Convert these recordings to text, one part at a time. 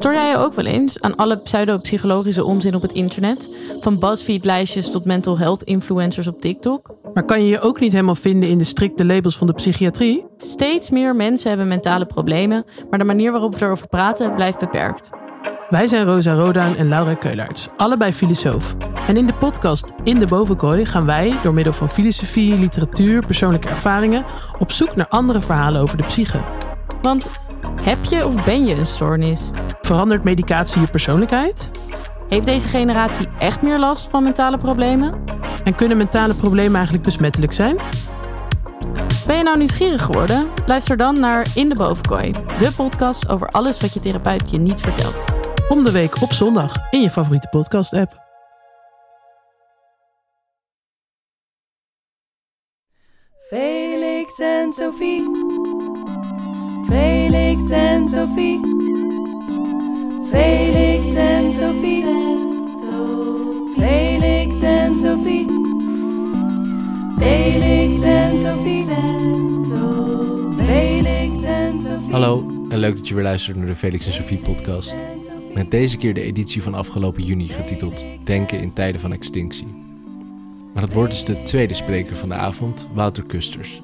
Stoor jij je ook wel eens aan alle pseudo-psychologische onzin op het internet? Van BuzzFeed-lijstjes tot mental health influencers op TikTok? Maar kan je je ook niet helemaal vinden in de strikte labels van de psychiatrie? Steeds meer mensen hebben mentale problemen, maar de manier waarop we erover praten blijft beperkt. Wij zijn Rosa Rodaan en Laura Keulaerts, allebei filosoof. En in de podcast In de Bovenkooi gaan wij, door middel van filosofie, literatuur, persoonlijke ervaringen, op zoek naar andere verhalen over de psyche. Want heb je of ben je een stoornis? Verandert medicatie je persoonlijkheid? Heeft deze generatie echt meer last van mentale problemen? En kunnen mentale problemen eigenlijk besmettelijk zijn? Ben je nou nieuwsgierig geworden? Luister dan naar In de Bovenkooi, de podcast over alles wat je therapeut je niet vertelt. Om de week op zondag in je favoriete podcast-app. Felix en Sophie. Felix en Sophie. Felix en Sophie. Felix en Sophie. Felix en Sophie. Felix en Sophie. Hallo en leuk dat je weer luistert naar de Felix en Sophie podcast. Met deze keer de editie van afgelopen juni getiteld Denken in tijden van extinctie. Maar het wordt dus de tweede spreker van de avond, Wouter Kusters.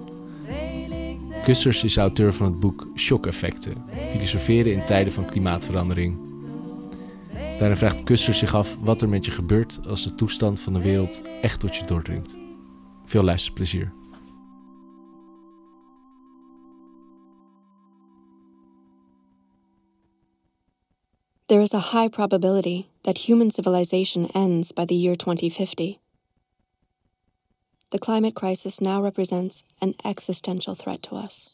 Kusters is auteur van het boek Shock-effecten, filosoferen in tijden van klimaatverandering. Daarin vraagt Kusters zich af wat er met je gebeurt als de toestand van de wereld echt tot je doordringt. Veel luisterplezier. There is a high probability that human civilization ends by the year 2050. The climate crisis now represents an existential threat to us.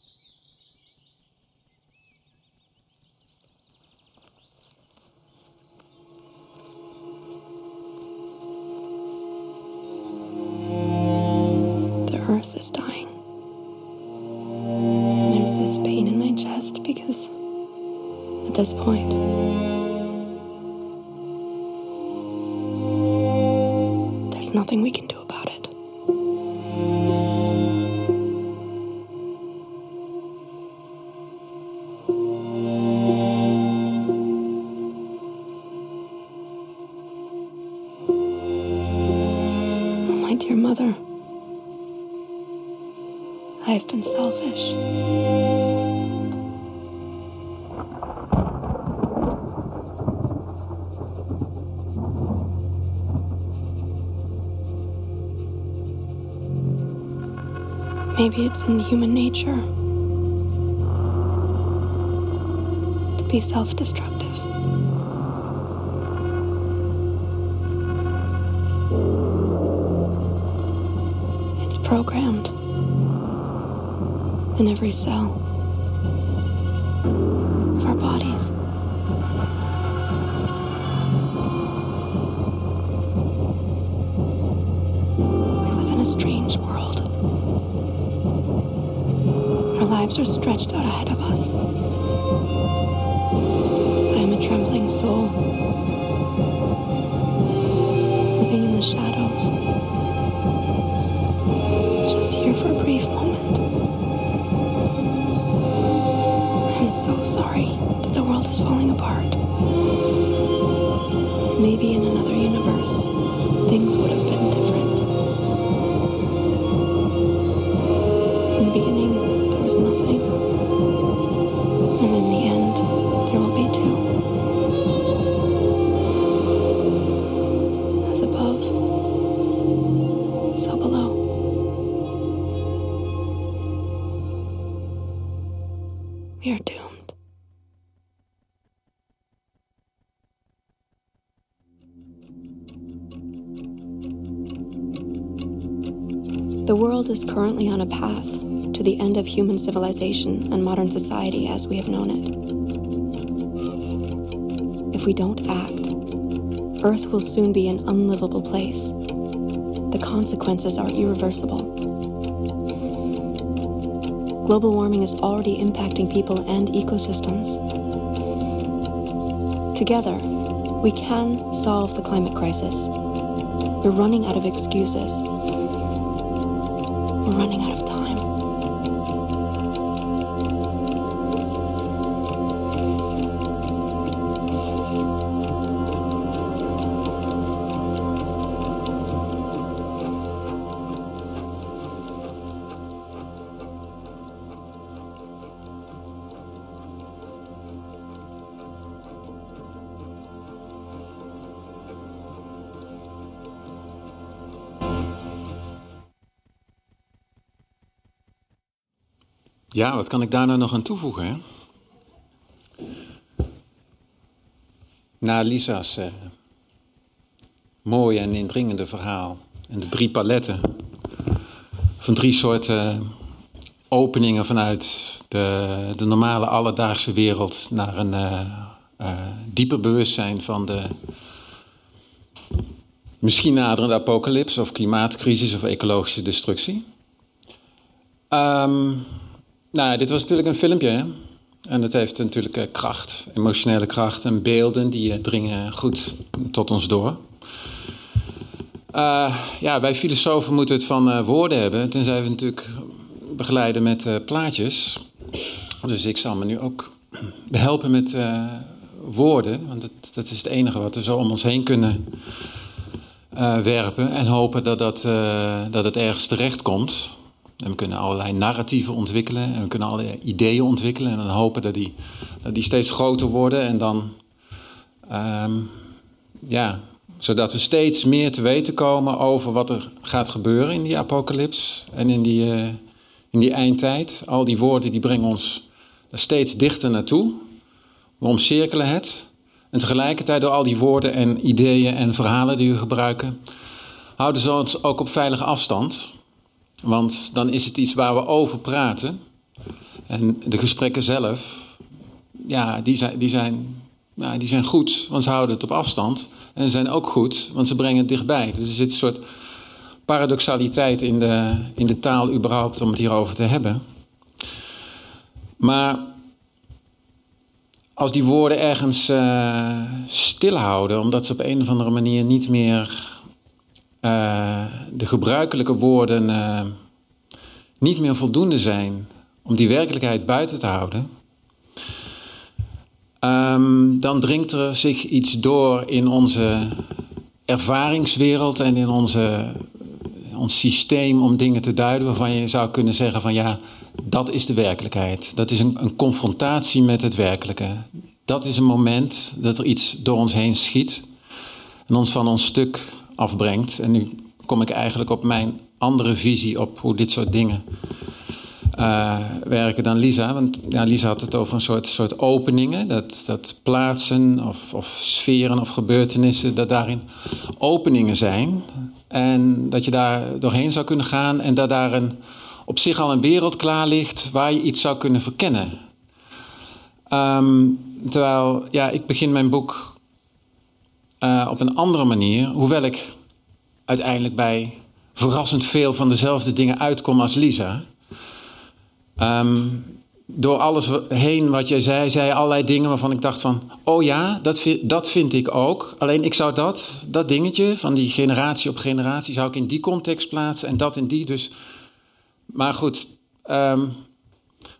The earth is dying. There's this pain in my chest because at this point, there's nothing we can do Maybe it's in human nature to be self destructive. It's programmed in every cell of our bodies. We live in a strange world. Lives are stretched out ahead of us. I am a trembling soul, living in the shadows, just here for a brief moment. I'm so sorry that the world is falling apart. World is currently on a path to the end of human civilization and modern society as we have known it. If we don't act, Earth will soon be an unlivable place. The consequences are irreversible. Global warming is already impacting people and ecosystems. Together, we can solve the climate crisis. We're running out of excuses. Running out of time. Ja, wat kan ik daar nou nog aan toevoegen? Hè? Na Lisa's eh, mooie en indringende verhaal en de drie paletten van drie soorten openingen vanuit de, de normale alledaagse wereld naar een eh, eh, dieper bewustzijn van de misschien naderende apocalyps of klimaatcrisis of ecologische destructie. Ehm, nou, dit was natuurlijk een filmpje, hè? En het heeft natuurlijk eh, kracht, emotionele kracht en beelden die eh, dringen goed tot ons door. Eh, ja, wij filosofen moeten het van woorden hebben, tenzij we natuurlijk begeleiden met plaatjes. Dus ik zal me nu ook behelpen met woorden, want dat, dat is het enige wat we zo om ons heen kunnen werpen en hopen dat, dat, dat het ergens terecht komt. En we kunnen allerlei narratieven ontwikkelen en we kunnen allerlei ideeën ontwikkelen en dan hopen dat die, dat die steeds groter worden en dan, ehm, ja, zodat we steeds meer te weten komen over wat er gaat gebeuren in die apocalyps en in die, eh, in die eindtijd. Al die woorden die brengen ons steeds dichter naartoe. We omcirkelen het. En tegelijkertijd door al die woorden en ideeën en verhalen die we gebruiken, houden ze ons ook op veilige afstand. Want dan is het iets waar we over praten. En de gesprekken zelf, ja, die zijn, die zijn, nou, die zijn goed, want ze houden het op afstand. En ze zijn ook goed, want ze brengen het dichtbij. Dus er zit een soort paradoxaliteit in de, in de taal überhaupt om het hierover te hebben. Maar als die woorden ergens uh, stilhouden, omdat ze op een of andere manier niet meer uh, de gebruikelijke woorden uh, niet meer voldoende zijn om die werkelijkheid buiten te houden, um, dan dringt er zich iets door in onze ervaringswereld en in onze, ons systeem om dingen te duiden waarvan je zou kunnen zeggen van ja, dat is de werkelijkheid. Dat is een, een, confrontatie met het werkelijke. Dat is een moment dat er iets door ons heen schiet en ons van ons stuk afbrengt. En nu kom ik eigenlijk op mijn andere visie op hoe dit soort dingen uh, werken dan Lisa. Want ja, Lisa had het over een soort, soort openingen. Dat, dat plaatsen of, of sferen of gebeurtenissen, dat daarin openingen zijn. En dat je daar doorheen zou kunnen gaan en dat daar een op zich al een wereld klaar ligt waar je iets zou kunnen verkennen. Um, terwijl, ja, ik begin mijn boek uh, op een andere manier, hoewel ik uiteindelijk bij verrassend veel van dezelfde dingen uitkom als Lisa. Um, door alles heen wat jij zei, zei allerlei dingen waarvan ik dacht van... oh ja, dat vind, dat vind ik ook. Alleen ik zou dat, dat dingetje van die generatie op generatie... zou ik in die context plaatsen en dat in die. Dus maar goed, um,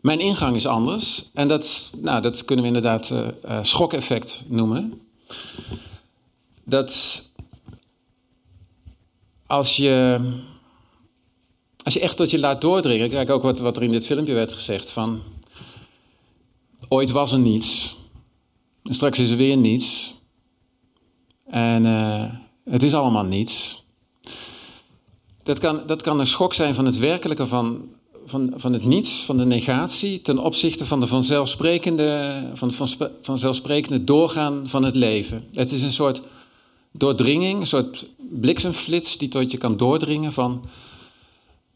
mijn ingang is anders. En dat, nou, dat kunnen we inderdaad uh, schokeffect noemen. Dat als je, als je echt tot je laat doordringen, kijk ook wat, wat er in dit filmpje werd gezegd van, ooit was er niets, en straks is er weer niets, en uh, het is allemaal niets. Dat kan, dat kan een schok zijn van het werkelijke van, van, van het niets, van de negatie, ten opzichte van de vanzelfsprekende, van, van, vanzelfsprekende doorgaan van het leven. Het is een soort doordringing, een soort bliksemflits die tot je kan doordringen van.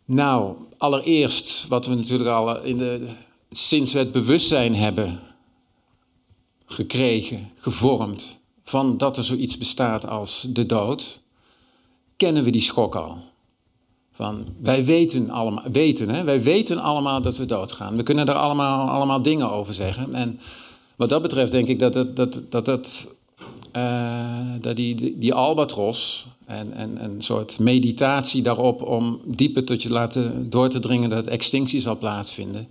Nou, allereerst, wat we natuurlijk al in de, sinds we het bewustzijn hebben gekregen, gevormd, van dat er zoiets bestaat als de dood, kennen we die schok al. Van, wij weten allemaal, weten, hè? wij weten allemaal dat we doodgaan. We kunnen daar allemaal, allemaal dingen over zeggen. En wat dat betreft denk ik dat, dat, dat, dat, dat, dat die, die, albatros en, en een soort meditatie daarop om dieper tot je laten door te dringen dat extinctie zal plaatsvinden.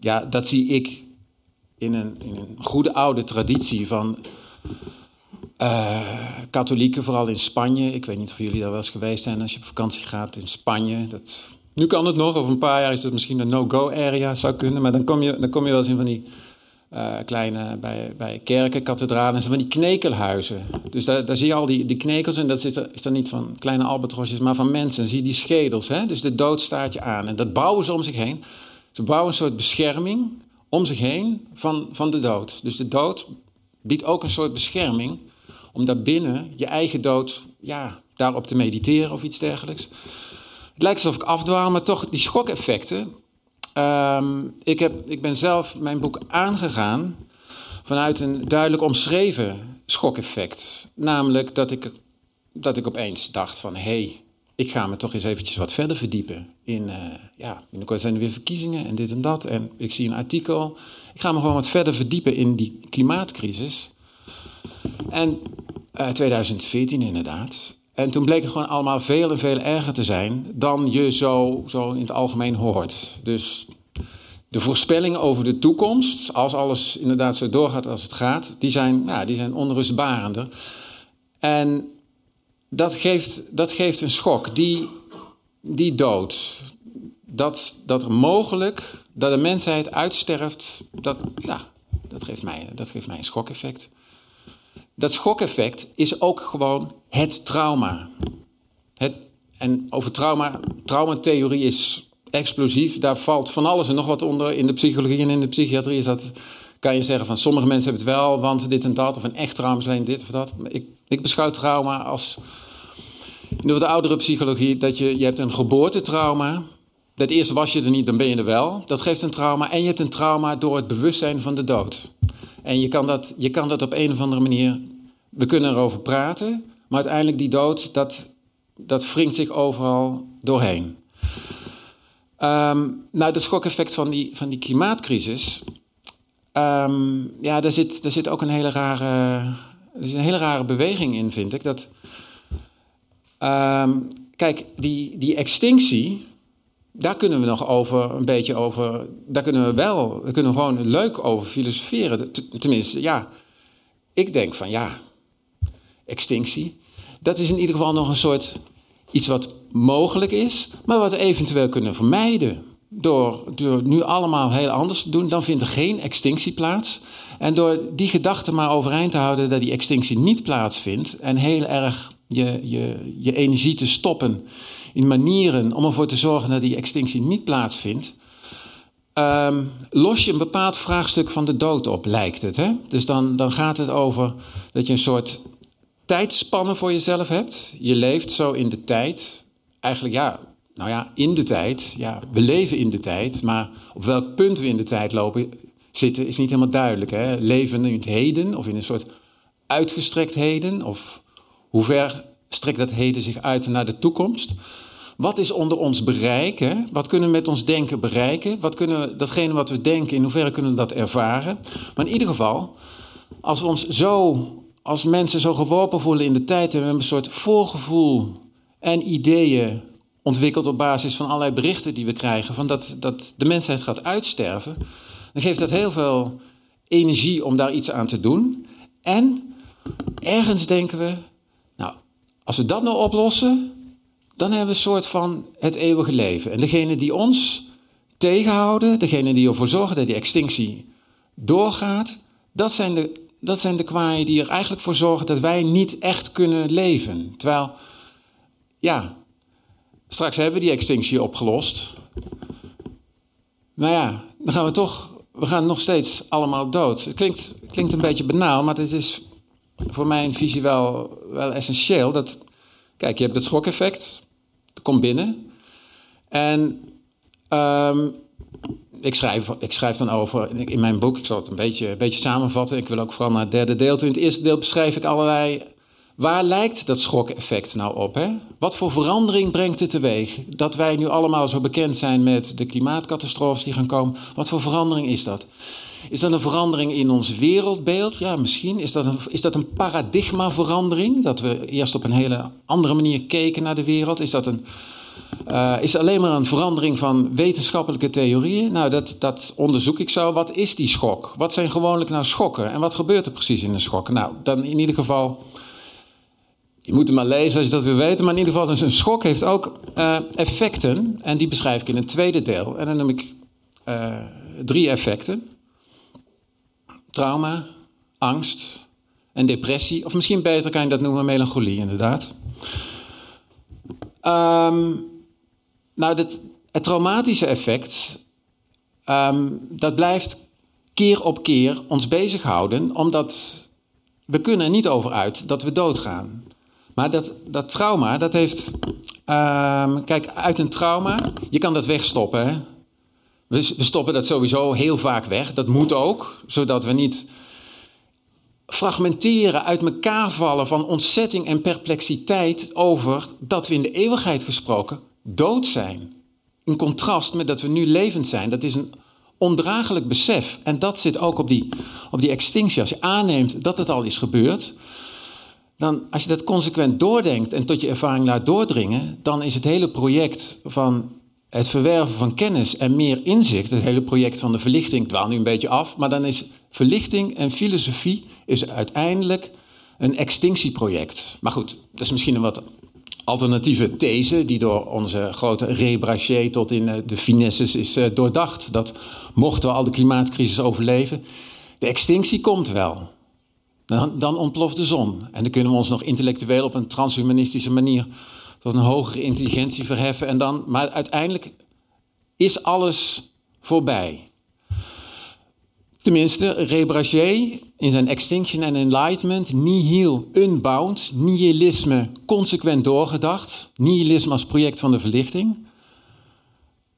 Ja, dat zie ik in een, in een goede oude traditie van uh, katholieken, vooral in Spanje. Ik weet niet of jullie daar wel eens geweest zijn als je op vakantie gaat in Spanje. Dat, nu kan het nog, over een paar jaar is het misschien een no-go area, zou kunnen. Maar dan kom je, dan kom je wel eens in van die uh, kleine, bij, bij kerken, kathedralen, en van die knekelhuizen. Dus daar, daar zie je al die, die knekels en dat is, is dan niet van kleine albatrosjes, maar van mensen. Zie je die schedels, hè? dus de dood staat je aan. En dat bouwen ze om zich heen. Ze bouwen een soort bescherming om zich heen van, van de dood. Dus de dood biedt ook een soort bescherming om daarbinnen je eigen dood, ja, daarop te mediteren of iets dergelijks. Het lijkt alsof ik afdwaal, maar toch die schokeffecten. Ehm, ik, heb, ik ben zelf mijn boek aangegaan vanuit een duidelijk omschreven schokeffect. Namelijk dat ik, dat ik opeens dacht van, hé, hey, ik ga me toch eens eventjes wat verder verdiepen. In, uh, ja, binnenkort zijn er weer verkiezingen en dit en dat. En ik zie een artikel. Ik ga me gewoon wat verder verdiepen in die klimaatcrisis. En uh, 2014 inderdaad. En toen bleek het gewoon allemaal veel en veel erger te zijn dan je zo, zo in het algemeen hoort. Dus de voorspellingen over de toekomst, als alles inderdaad zo doorgaat als het gaat, die zijn, ja, die zijn onrustbarender. En dat geeft, dat geeft een schok. Die, die dood. Dat, dat mogelijk, dat de mensheid uitsterft, dat, ja, dat, geeft mij, dat geeft mij een schokeffect. Dat schokeffect is ook gewoon het trauma. Het, en over trauma, traumatheorie is explosief. Daar valt van alles en nog wat onder. In de psychologie en in de psychiatrie is dat, kan je zeggen van sommige mensen hebben het wel, want dit en dat. Of een echt trauma is alleen dit of dat. Ik, ik beschouw trauma als, in de oudere psychologie, dat je, je hebt een geboortetrauma. Dat eerst was je er niet, dan ben je er wel. Dat geeft een trauma. En je hebt een trauma door het bewustzijn van de dood. En je kan dat, je kan dat op een of andere manier. We kunnen erover praten, maar uiteindelijk die dood, dat, dat wringt zich overal doorheen. Um, nou, het schokeffect van die, van die klimaatcrisis. Um, ja, daar zit, daar zit ook een hele rare. Er is een hele rare beweging in, vind ik. Dat, um, kijk, die, die extinctie, daar kunnen we nog over een beetje over. Daar kunnen we wel, daar kunnen we gewoon leuk over filosoferen. Tenminste, ja. Ik denk van ja, extinctie. Dat is in ieder geval nog een soort iets wat mogelijk is, maar wat we eventueel kunnen vermijden. Door, door nu allemaal heel anders te doen, dan vindt er geen extinctie plaats. En door die gedachte maar overeind te houden dat die extinctie niet plaatsvindt en heel erg je, je, je energie te stoppen in manieren om ervoor te zorgen dat die extinctie niet plaatsvindt, um, los je een bepaald vraagstuk van de dood op, lijkt het. Hè? Dus dan, dan gaat het over dat je een soort tijdspannen voor jezelf hebt. Je leeft zo in de tijd. Eigenlijk ja, nou ja, in de tijd. Ja, we leven in de tijd, maar op welk punt we in de tijd lopen zitten is niet helemaal duidelijk. Hè? Leven in het heden of in een soort uitgestrekt heden? Of hoe ver strekt dat heden zich uit naar de toekomst? Wat is onder ons bereiken? Wat kunnen we met ons denken bereiken? Wat kunnen we, datgene wat we denken, in hoeverre kunnen we dat ervaren? Maar in ieder geval, als we ons zo als mensen zo geworpen voelen in de tijd, hebben we een soort voorgevoel en ideeën ontwikkeld op basis van allerlei berichten die we krijgen, van dat, dat de mensheid gaat uitsterven, dan geeft dat heel veel energie om daar iets aan te doen. En ergens denken we, nou, als we dat nou oplossen, dan hebben we een soort van het eeuwige leven. En degene die ons tegenhouden, degene die ervoor zorgen dat die extinctie doorgaat, dat zijn de dat zijn de kwaaien die er eigenlijk voor zorgen dat wij niet echt kunnen leven. Terwijl, ja, straks hebben we die extinctie opgelost. Maar ja, dan gaan we toch, we gaan nog steeds allemaal dood. Het klinkt, klinkt een beetje banaal, maar het is voor mijn visie wel, wel essentieel. Dat, kijk, je hebt het schokeffect, komt binnen. En um, ik, schrijf, ik schrijf dan over in mijn boek, ik zal het een beetje, een beetje samenvatten. Ik wil ook vooral naar het derde deel. In het eerste deel beschrijf ik allerlei. Waar lijkt dat schokeffect nou op? Hè? Wat voor verandering brengt het teweeg? Dat wij nu allemaal zo bekend zijn met de klimaatcatastrofes die gaan komen. Wat voor verandering is dat? Is dat een verandering in ons wereldbeeld? Ja, misschien. Is dat een, is dat een paradigmaverandering? Dat we eerst op een hele andere manier keken naar de wereld? Is dat een uh, is alleen maar een verandering van wetenschappelijke theorieën? Nou, dat, dat onderzoek ik zo. Wat is die schok? Wat zijn gewoonlijk nou schokken? En wat gebeurt er precies in een schok? Nou, dan in ieder geval. Je moet hem maar lezen als je dat wil weten. Maar in ieder geval, dus een schok heeft ook uh, effecten. En die beschrijf ik in een tweede deel. En dan noem ik uh, drie effecten: trauma, angst en depressie. Of misschien beter kan je dat noemen melancholie, inderdaad. Um, nou, dit, het traumatische effect ehm, dat blijft keer op keer ons bezighouden, omdat we kunnen er niet over uit dat we doodgaan. Maar dat, dat trauma, dat heeft. ehm, kijk, uit een trauma, je kan dat wegstoppen. Hè? We, stoppen dat sowieso heel vaak weg. Dat moet ook, zodat we niet fragmenteren, uit elkaar vallen van ontzetting en perplexiteit over dat we in de eeuwigheid gesproken dood zijn. In contrast met dat we nu levend zijn. Dat is een ondraaglijk besef. En dat zit ook op die, op die extinctie. Als je aanneemt dat het al is gebeurd, dan als je dat consequent doordenkt en tot je ervaring laat doordringen, dan is het hele project van het verwerven van kennis en meer inzicht, het hele project van de verlichting, dwaal nu een beetje af, maar dan is verlichting en filosofie is uiteindelijk een extinctieproject. Maar goed, dat is misschien een wat alternatieve these die door onze grote Rebraché tot in eh, de finesses is eh, doordacht. Dat mochten we al de klimaatcrisis overleven, de extinctie komt wel. Dan, dan ontploft de zon. En dan kunnen we ons nog intellectueel op een transhumanistische manier tot een hogere intelligentie verheffen. En dan, maar uiteindelijk is alles voorbij. Tenminste, Rebragé in zijn Extinction and Enlightenment, nihil unbound, nihilisme consequent doorgedacht, nihilisme als project van de verlichting,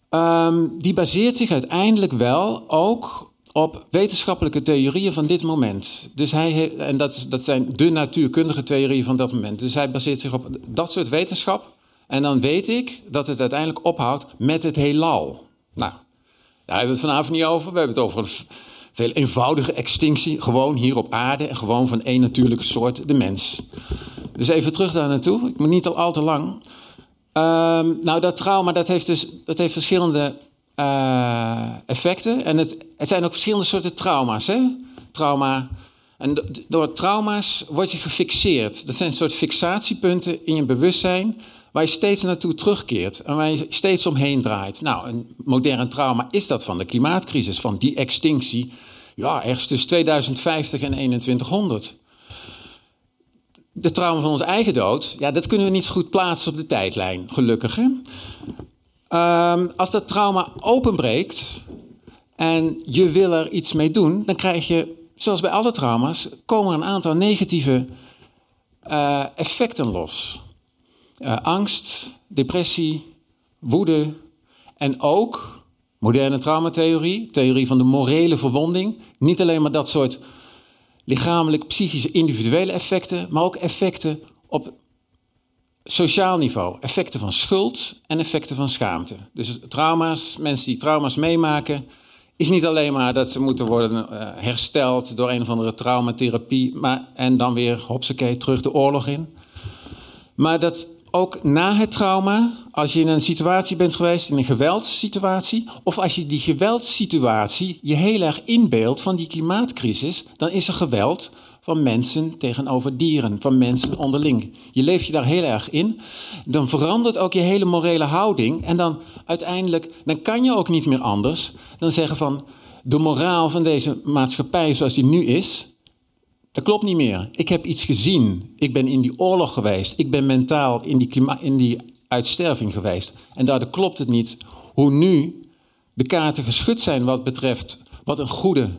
ehm, die baseert zich uiteindelijk wel ook op wetenschappelijke theorieën van dit moment. Dus hij en dat, dat zijn de natuurkundige theorieën van dat moment. Dus hij baseert zich op dat soort wetenschap. En dan weet ik dat het uiteindelijk ophoudt met het heelal. Nou, daar hebben we het vanavond niet over. We hebben het over een veel eenvoudige extinctie. Gewoon hier op aarde en gewoon van één natuurlijke soort, de mens. Dus even terug daar naartoe. Ik moet niet al, al te lang. Ehm, nou, dat trauma dat heeft dus dat heeft verschillende eh, effecten. En het, het zijn ook verschillende soorten trauma's. Hè? Trauma. En do- door trauma's word je gefixeerd. Dat zijn een soort fixatiepunten in je bewustzijn. Waar je steeds naartoe terugkeert en waar je steeds omheen draait. Nou, een modern trauma is dat van de klimaatcrisis, van die extinctie. Ja, ergens tussen 2050 en 2100. De trauma van onze eigen dood, ja, dat kunnen we niet goed plaatsen op de tijdlijn, gelukkig. Hè? Ehm, als dat trauma openbreekt en je wil er iets mee doen, dan krijg je, zoals bij alle trauma's, komen er een aantal negatieve eh, effecten los. Eh, angst, depressie, woede en ook moderne traumatheorie, theorie van de morele verwonding. Niet alleen maar dat soort lichamelijk, psychische, individuele effecten, maar ook effecten op sociaal niveau. Effecten van schuld en effecten van schaamte. Dus trauma's, mensen die trauma's meemaken, is niet alleen maar dat ze moeten worden uh, hersteld door een of andere traumatherapie, maar, en dan weer, hopsakee, terug de oorlog in. Maar dat ook na het trauma, als je in een situatie bent geweest, in een geweldssituatie, of als je die geweldssituatie je heel erg inbeeldt van die klimaatcrisis, dan is er geweld van mensen tegenover dieren, van mensen onderling. Je leeft je daar heel erg in, dan verandert ook je hele morele houding en dan uiteindelijk, dan kan je ook niet meer anders dan zeggen van de moraal van deze maatschappij zoals die nu is, dat klopt niet meer. Ik heb iets gezien. Ik ben in die oorlog geweest. Ik ben mentaal in die, in die uitsterving geweest. En daardoor klopt het niet hoe nu de kaarten geschud zijn wat betreft wat een goede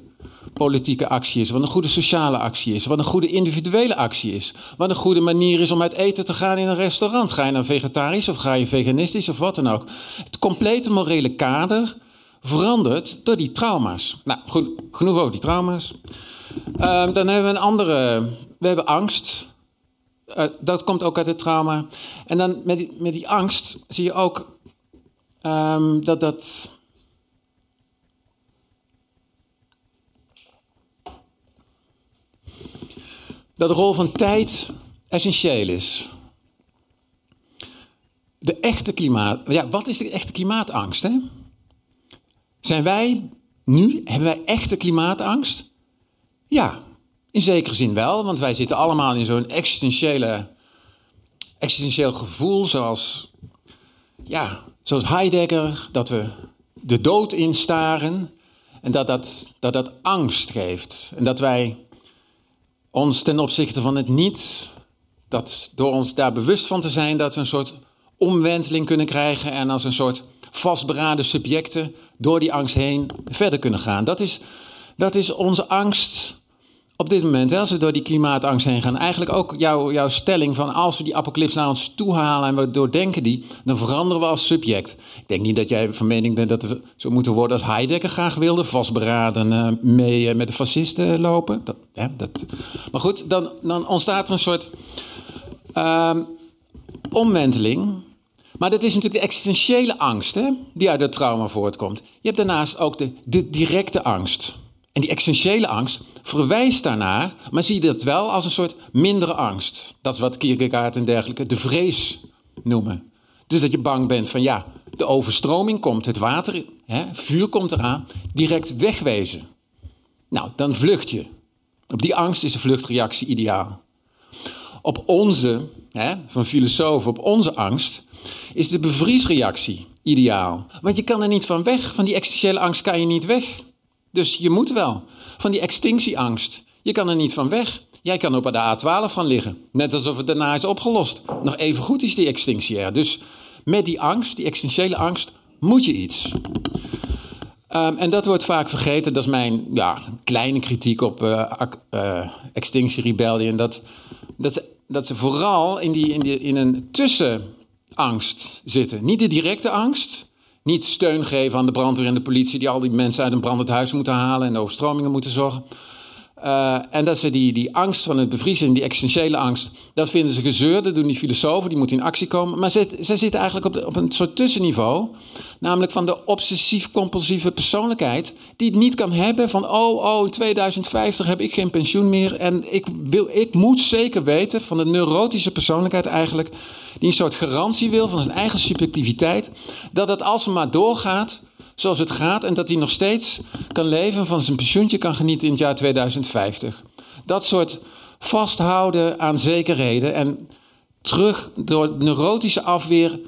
politieke actie is, wat een goede sociale actie is, wat een goede individuele actie is, wat een goede manier is om uit eten te gaan in een restaurant. Ga je nou vegetarisch of ga je veganistisch of wat dan ook. Het complete morele kader verandert door die trauma's. Nou, goed, genoeg over die trauma's. Um, dan hebben we een andere. We hebben angst. Uh, dat komt ook uit het trauma. En dan met die, met die angst zie je ook um, dat dat. Dat de rol van tijd essentieel is. De echte klimaat. Ja, wat is de echte klimaatangst? Hè? Zijn wij nu, hebben wij echte klimaatangst? Ja, in zekere zin wel, want wij zitten allemaal in zo'n existentiële, existentieel gevoel, zoals, ja, zoals Heidegger, dat we de dood instaren en dat dat, dat dat angst geeft. En dat wij ons ten opzichte van het niet, dat door ons daar bewust van te zijn, dat we een soort omwenteling kunnen krijgen en als een soort vastberaden subjecten door die angst heen verder kunnen gaan. Dat is, dat is onze angst op dit moment, als we door die klimaatangst heen gaan, eigenlijk ook jouw, jouw stelling van als we die apocalyps naar ons toe halen en we doordenken die, dan veranderen we als subject. Ik denk niet dat jij van mening bent dat we zo moeten worden als Heidegger graag wilde, vastberaden uh, mee uh, met de fascisten lopen. Dat, dat. Maar goed, dan, dan ontstaat er een soort uh, omwenteling. Maar dat is natuurlijk de existentiële angst hè, die uit het trauma voortkomt. Je hebt daarnaast ook de, de directe angst. En die essentiële angst verwijst daarnaar, maar zie je dat wel als een soort mindere angst. Dat is wat Kierkegaard en dergelijke de vrees noemen. Dus dat je bang bent van ja, de overstroming komt, het water, hè, vuur komt eraan, direct wegwezen. Nou, dan vlucht je. Op die angst is de vluchtreactie ideaal. Op onze, hè, van filosofen, op onze angst is de bevriesreactie ideaal. Want je kan er niet van weg, van die existentiële angst kan je niet weg. Dus je moet wel. Van die extinctieangst. Je kan er niet van weg. Jij kan op de A12 van liggen. Net alsof het daarna is opgelost. Nog even goed is die extinctie er. Dus met die angst, die existentiële angst, moet je iets. Um, en dat wordt vaak vergeten. Dat is mijn ja, kleine kritiek op uh, uh, Extinction Rebellion. Dat, dat, ze, dat ze vooral in, die, in, in een tussenangst zitten. Niet de directe angst, niet steun geven aan de brandweer en de politie die al die mensen uit een brandend huis moeten halen en de overstromingen moeten zorgen. Uh, en dat ze die, die angst van het bevriezen, die existentiële angst, dat vinden ze gezeur. Dat doen die filosofen, die moeten in actie komen. Maar ze, ze zitten eigenlijk op, op een soort tussenniveau. Namelijk van de obsessief-compulsieve persoonlijkheid. Die het niet kan hebben van, oh, oh, in 2050 heb ik geen pensioen meer. En ik, wil, ik moet zeker weten van de neurotische persoonlijkheid eigenlijk. Die een soort garantie wil van zijn eigen subjectiviteit. Dat het als het maar doorgaat, zoals het gaat en dat hij nog steeds kan leven van zijn pensioentje kan genieten in het jaar 2050. Dat soort vasthouden aan zekerheden en terug door neurotische afweer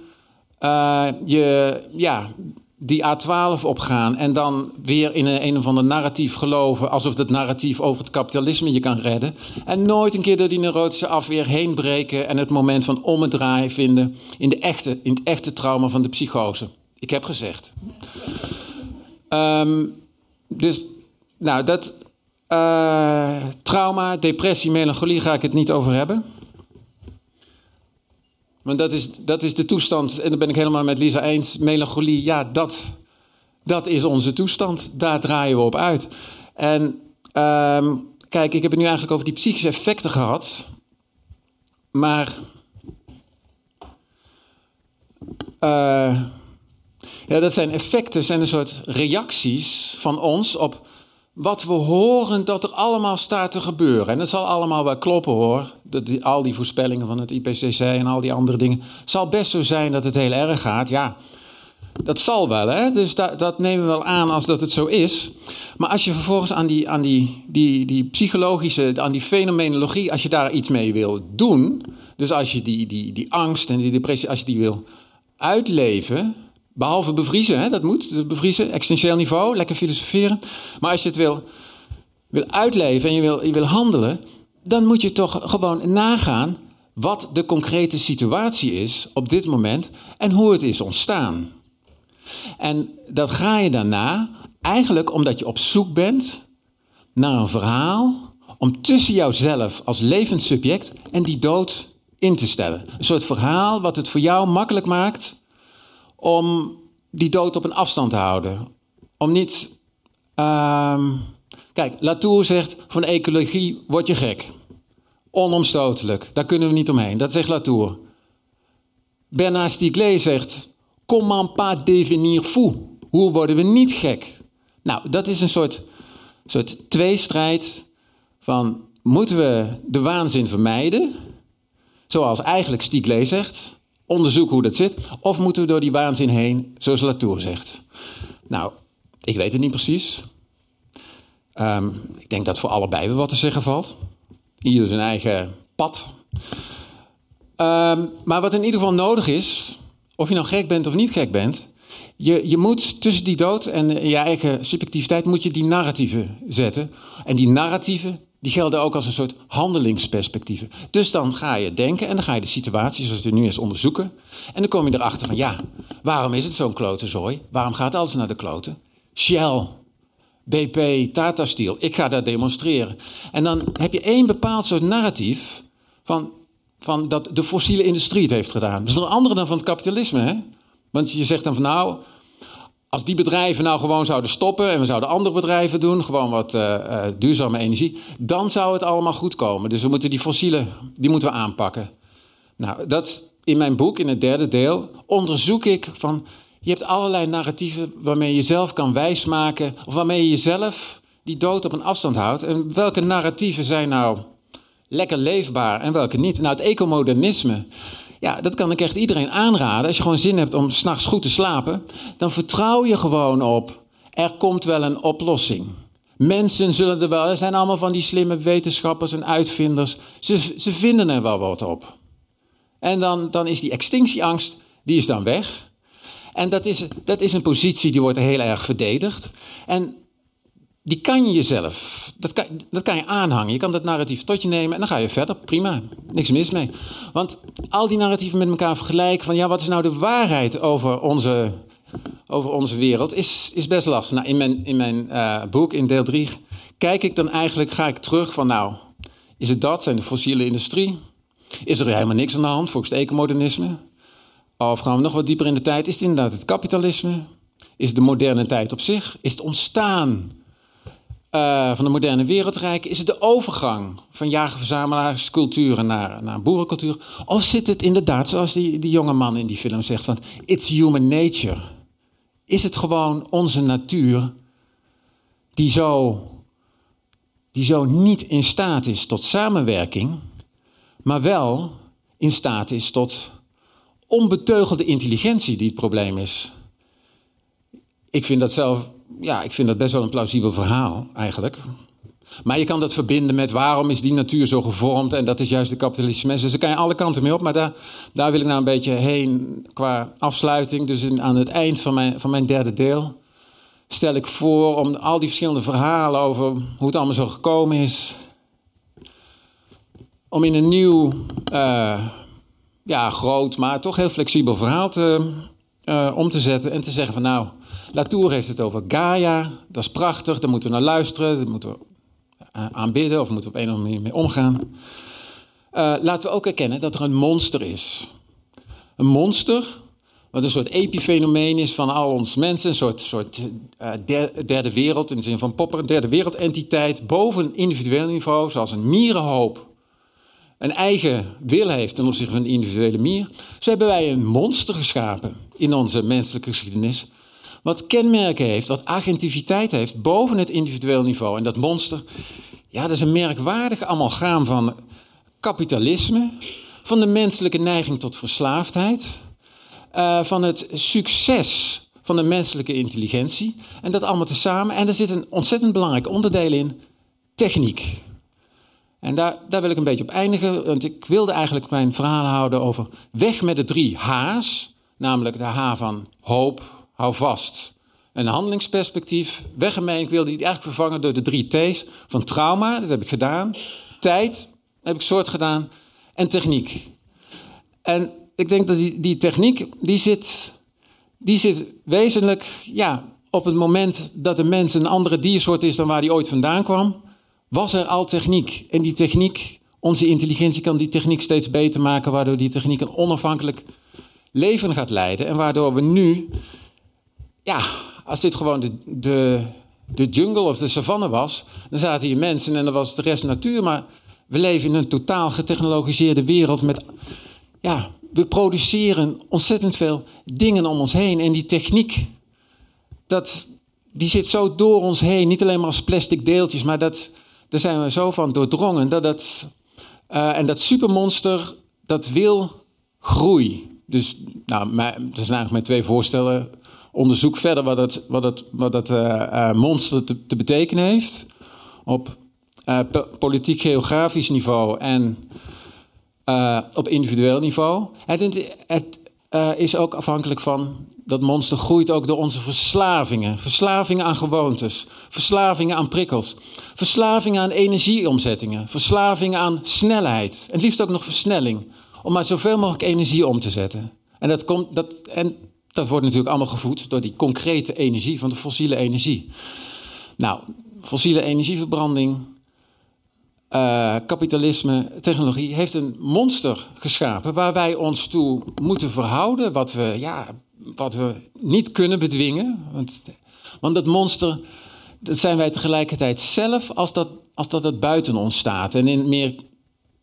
uh, je, ja, die A12 opgaan en dan weer in een, een of ander narratief geloven alsof dat narratief over het kapitalisme je kan redden. En nooit een keer door die neurotische afweer heen breken en het moment van ommedraai vinden in, de echte, in het echte trauma van de psychose. Ik heb gezegd. Um, dus, nou, dat uh, trauma, depressie, melancholie ga ik het niet over hebben. Want dat is, dat is de toestand, en daar ben ik helemaal met Lisa eens. Melancholie, ja, dat, dat is onze toestand. Daar draaien we op uit. En um, kijk, ik heb het nu eigenlijk over die psychische effecten gehad. Maar. Uh, ja, dat zijn effecten, zijn een soort reacties van ons op wat we horen dat er allemaal staat te gebeuren. En dat zal allemaal wel kloppen hoor. Dat die, al die voorspellingen van het IPCC en al die andere dingen. Het zal best zo zijn dat het heel erg gaat. Ja, dat zal wel, hè? Dus dat, dat nemen we wel aan als dat het zo is. Maar als je vervolgens aan die, aan die, die, die psychologische, aan die fenomenologie, als je daar iets mee wil doen. Dus als je die, die, die angst en die depressie, als je die wil uitleven Behalve bevriezen, hè, dat moet, bevriezen, existentieel niveau, lekker filosoferen. Maar als je het wil, wil uitleven en je wil, je wil handelen, dan moet je toch gewoon nagaan wat de concrete situatie is op dit moment en hoe het is ontstaan. En dat ga je daarna eigenlijk omdat je op zoek bent naar een verhaal om tussen jouzelf als levend subject en die dood in te stellen. Een soort verhaal wat het voor jou makkelijk maakt om die dood op een afstand te houden. Om niet. Uh, kijk, Latour zegt: van ecologie word je gek. Onomstotelijk, daar kunnen we niet omheen. Dat zegt Latour. Bernard Stiegler zegt: comment pas devenir fou? Hoe worden we niet gek? Nou, dat is een soort, soort tweestrijd van moeten we de waanzin vermijden? Zoals eigenlijk Stiegler zegt onderzoek hoe dat zit. Of moeten we door die waanzin heen, zoals Latour zegt? Nou, ik weet het niet precies. Um, ik denk dat voor allebei wel wat te zeggen valt. Ieder zijn eigen pad. Um, maar wat in ieder geval nodig is, of je nou gek bent of niet gek bent, je, je moet tussen die dood en je eigen subjectiviteit moet je die narratieven zetten. En die narratieven, die gelden ook als een soort handelingsperspectieven. Dus dan ga je denken en dan ga je de situatie zoals er nu is onderzoeken. En dan kom je erachter van ja, waarom is het zo'n klote zooi? Waarom gaat alles naar de kloten? Shell, BP, Tata Steel, ik ga daar demonstreren. En dan heb je één bepaald soort narratief van, van dat de fossiele industrie het heeft gedaan. Dat is andere dan van het kapitalisme, hè? Want je zegt dan van nou, als die bedrijven nou gewoon zouden stoppen en we zouden andere bedrijven doen, gewoon wat uh, uh, duurzame energie, dan zou het allemaal goed komen. Dus we moeten die fossiele, die moeten we aanpakken. Nou, dat in mijn boek, in het derde deel, onderzoek ik van, je hebt allerlei narratieven waarmee je jezelf kan wijsmaken, of waarmee je jezelf die dood op een afstand houdt. En welke narratieven zijn nou lekker leefbaar en welke niet? Nou, het ecomodernisme ja, dat kan ik echt iedereen aanraden. Als je gewoon zin hebt om s'nachts goed te slapen, dan vertrouw je gewoon op. Er komt wel een oplossing. Mensen zullen er wel, er zijn allemaal van die slimme wetenschappers en uitvinders. Ze, ze vinden er wel wat op. En dan, dan is die extinctieangst, die is dan weg. En dat is, dat is een positie die wordt heel erg verdedigd. En die kan je jezelf, dat kan, dat kan je aanhangen. Je kan dat narratief tot je nemen en dan ga je verder. Prima, niks mis mee. Want al die narratieven met elkaar vergelijken van ja, wat is nou de waarheid over onze, over onze wereld, is, is best lastig. Nou, in mijn, in mijn uh, boek, in deel 3, kijk ik dan eigenlijk, ga ik terug van nou, is het dat, zijn de fossiele industrie? Is er helemaal niks aan de hand volgens het ecomodernisme? Of gaan we nog wat dieper in de tijd? Is het inderdaad het kapitalisme? Is de moderne tijd op zich? Is het ontstaan uh, van de moderne wereldrijk? Is het de overgang van jager-verzamelaarsculturen naar, naar boerencultuur? Of zit het inderdaad, zoals die, die jonge man in die film zegt, van it's human nature? Is het gewoon onze natuur die zo, die zo niet in staat is tot samenwerking, maar wel in staat is tot onbeteugelde intelligentie die het probleem is? Ik vind dat zelf ja, ik vind dat best wel een plausibel verhaal eigenlijk. Maar je kan dat verbinden met waarom is die natuur zo gevormd en dat is juist de kapitalistische mensen. Dus daar kan je alle kanten mee op, maar daar, daar wil ik nou een beetje heen qua afsluiting. Dus aan het eind van mijn, van mijn derde deel stel ik voor om al die verschillende verhalen over hoe het allemaal zo gekomen is, om in een nieuw, uh, ja, groot, maar toch heel flexibel verhaal te, uh, om te zetten en te zeggen van nou, Latour heeft het over Gaia, dat is prachtig, daar moeten we naar luisteren, daar moeten we eh, aanbidden of moeten we op een of andere manier mee omgaan. Uh, laten we ook erkennen dat er een monster is. Een monster, wat een soort epifenomeen is van al ons mensen, een soort, soort derde wereld, in de zin van Popper, een derde wereldentiteit, boven individueel niveau, zoals een mierenhoop een eigen wil heeft ten opzichte van een individuele mier. Zo hebben wij een monster geschapen in onze menselijke geschiedenis, wat kenmerken heeft, wat agentiviteit heeft boven het individueel niveau. En dat monster, ja, dat is een merkwaardig amalgaam van kapitalisme, van de menselijke neiging tot verslaafdheid, uh, van het succes van de menselijke intelligentie. En dat allemaal tezamen. En er zit een ontzettend belangrijk onderdeel in: techniek. En daar, daar wil ik een beetje op eindigen, want ik wilde eigenlijk mijn verhaal houden over weg met de drie H's, namelijk de H van hoop, hou vast. Een handelingsperspectief, weggemeen. Ik wilde die eigenlijk vervangen door de drie T's van trauma, dat heb ik gedaan. Tijd, heb ik soort gedaan. En techniek. En ik denk dat die, die techniek, die zit, die zit wezenlijk ja, op het moment dat de mens een andere diersoort is dan waar die ooit vandaan kwam. Was er al techniek? En die techniek, onze intelligentie kan die techniek steeds beter maken, waardoor die techniek een onafhankelijk leven gaat leiden. En waardoor we nu ja, als dit gewoon de, de, de jungle of de savanne was, dan zaten hier mensen en dan was de rest natuur. Maar we leven in een totaal getechnologiseerde wereld met, ja, we produceren ontzettend veel dingen om ons heen. En die techniek, dat, die zit zo door ons heen, niet alleen maar als plastic deeltjes, maar dat, daar zijn we zo van doordrongen. Dat dat, uh, en dat supermonster, dat wil groei. Dus nou, dat zijn eigenlijk mijn twee voorstellen onderzoek verder wat dat, wat dat, wat dat uh, uh, monster te, te, betekenen heeft. Op politiek-geografisch niveau en op individueel niveau. Het, het is ook afhankelijk van dat monster groeit ook door onze verslavingen. Verslavingen aan gewoontes, verslavingen aan prikkels, verslavingen aan energieomzettingen, verslavingen aan snelheid. En het liefst ook nog versnelling, om maar zoveel mogelijk energie om te zetten. En dat, komt, dat, en dat wordt natuurlijk allemaal gevoed door die concrete energie van de fossiele energie. Nou, fossiele energieverbranding, uh, kapitalisme, technologie heeft een monster geschapen waar wij ons toe moeten verhouden, wat we, ja, wat we niet kunnen bedwingen. Want, want dat monster, dat zijn wij tegelijkertijd zelf als dat, als dat het buiten ons staat. En in meer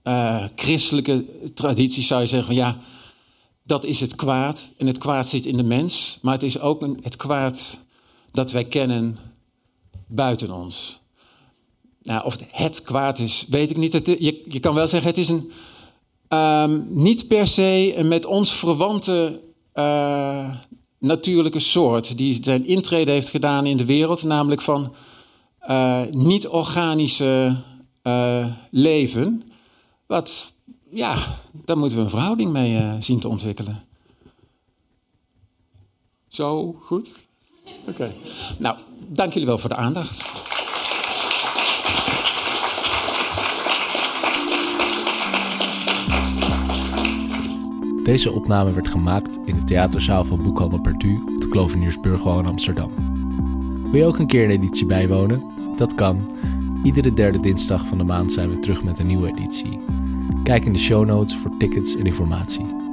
uh, christelijke tradities zou je zeggen van ja, dat is het kwaad. En het kwaad zit in de mens, maar het is ook een, het kwaad dat wij kennen buiten ons. Nou, of het kwaad is, weet ik niet. Je, je kan wel zeggen, het is een um, niet per se een met ons verwante uh, natuurlijke soort. Die zijn intrede heeft gedaan in de wereld, namelijk van uh, niet-organische uh, leven. Wat, ja, daar moeten we een verhouding mee zien te ontwikkelen. Zo, goed? Oké. Nou, dank jullie wel voor de aandacht. Deze opname werd gemaakt in de theaterzaal van Boekhandel Perdu op de Kloveniersburgwal in Amsterdam. Wil je ook een keer een editie bijwonen? Dat kan. Iedere derde dinsdag van de maand zijn we terug met een nieuwe editie. Kijk in de show notes voor tickets en informatie.